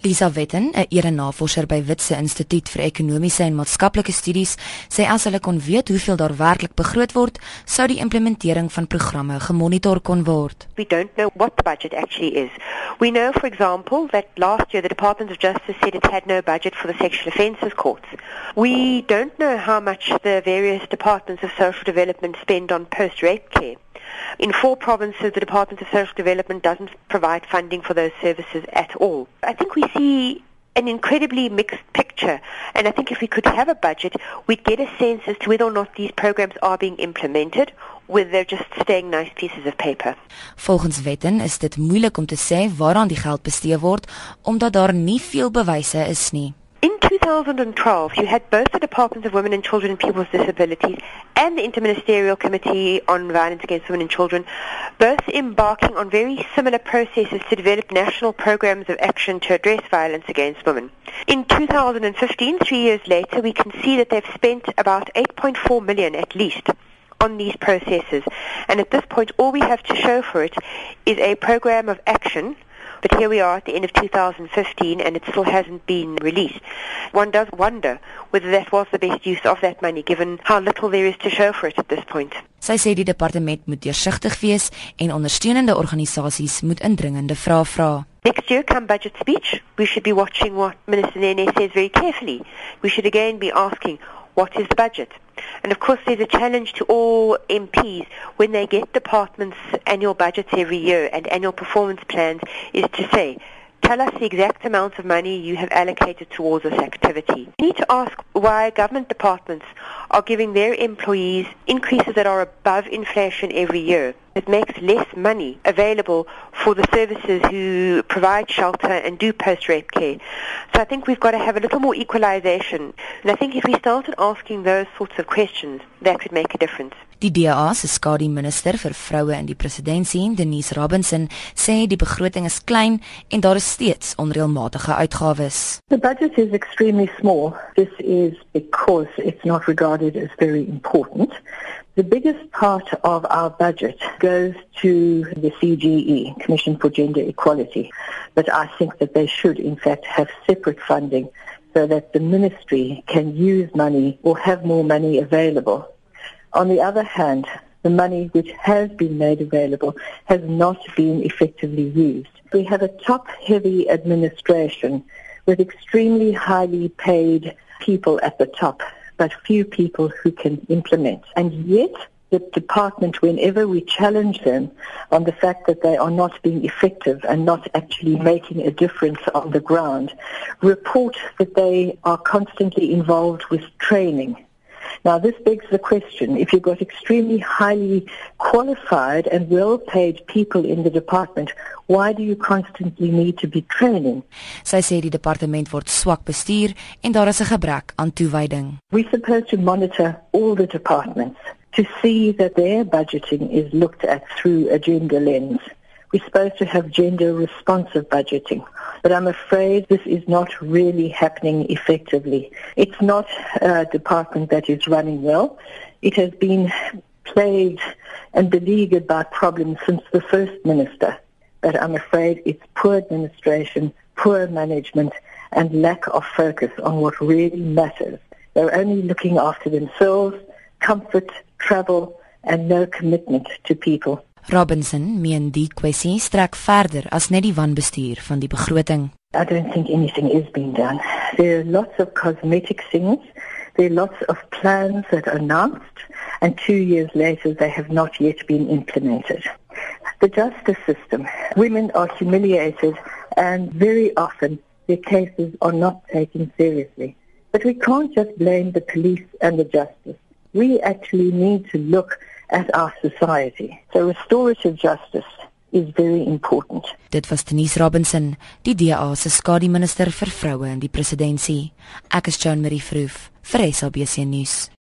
Lisa Wetten, 'n erenavorser by Witse Instituut vir Ekonomiese en Maatskaplike Studies, sê as hulle kon weet hoeveel daar werklik begroot word, sou die implementering van programme gemonitor kon word. We don't know what the budget actually is. We know for example that last year the Department of Justice said it had no budget for the sexual offences courts. We don't know how much the various departments of social development spend on post-rape care. In four provinces, the Department of Social Development doesn't provide funding for those services at all. I think we see an incredibly mixed picture. And I think if we could have a budget, we'd get a sense as to whether or not these programs are being implemented, whether they're just staying nice pieces of paper. Volgens wetten is dit moeilik om te sê waaraan die geld bestee word omdat daar nie veel bewyse is nie. In 2012, you had both the Department of Women and Children and People with Disabilities and the Interministerial Committee on Violence Against Women and Children both embarking on very similar processes to develop national programs of action to address violence against women. In 2015, three years later, we can see that they've spent about 8.4 million at least on these processes. And at this point, all we have to show for it is a program of action But here we are at the end of 2015 and it still hasn't been released. One does wonder whether that was the best use of that money given how little there is to show for it at this point. Sy sê die departement moet deursigtig wees en ondersteunende organisasies moet indringende vrae vra. Next year come budget speech, we should be watching what Minister Nene says very carefully. We should again be asking what is the budget? And of course, there's a challenge to all MPs when they get departments' annual budgets every year and annual performance plans is to say, tell us the exact amount of money you have allocated towards this activity. We need to ask why government departments are giving their employees increases that are above inflation every year. It makes less money available for the services who provide shelter and do post-rape care. So I think we've got to have a little more equalization. And I think if we started asking those sorts of questions, that could make a difference. Die DA se skadu minister vir vroue in die presidentskap, Denise Robinson, sê die begroting is klein en daar is steeds onreëlmatige uitgawes. The budget is extremely small. This is because it's not regarded as very important. The biggest part of our budget goes to the CGE, Commission for Gender Equality, but I think that they should in fact have separate funding so that the ministry can use money or have more money available. On the other hand, the money which has been made available has not been effectively used. We have a top-heavy administration with extremely highly paid people at the top but few people who can implement. And yet, the department, whenever we challenge them on the fact that they are not being effective and not actually making a difference on the ground, report that they are constantly involved with training Now, this begs the question if you've got extremely highly qualified and well paid people in the department, why do you constantly need to be training? Sy sê die departement word swak bestuur en daar is 'n gebrek aan toewyding. We're supposed to monitor all the departments to see that their budgeting is looked at through a gender lens. We're supposed to have gender responsive budgeting, but I'm afraid this is not really happening effectively. It's not a department that is running well. It has been plagued and beleaguered by problems since the first minister, but I'm afraid it's poor administration, poor management, and lack of focus on what really matters. They're only looking after themselves, comfort, travel, and no commitment to people. Robinson meen die kwessie strek verder as net die wanbestuur van die begroting. I don't think anything is being done. There are lots of cosmetic things. There are lots of plans that are announced and 2 years later they have not yet been implemented. The justice system, women are humiliated and very often their cases are not taken seriously. But we can't just blame the police and the justice. We actually need to look at our society. So restorative justice is very important. Dit was Denise Robinson, die DA se skadu minister vir vroue in die presidentskap. Ek is Joan Marie Vroof vir SABC nuus.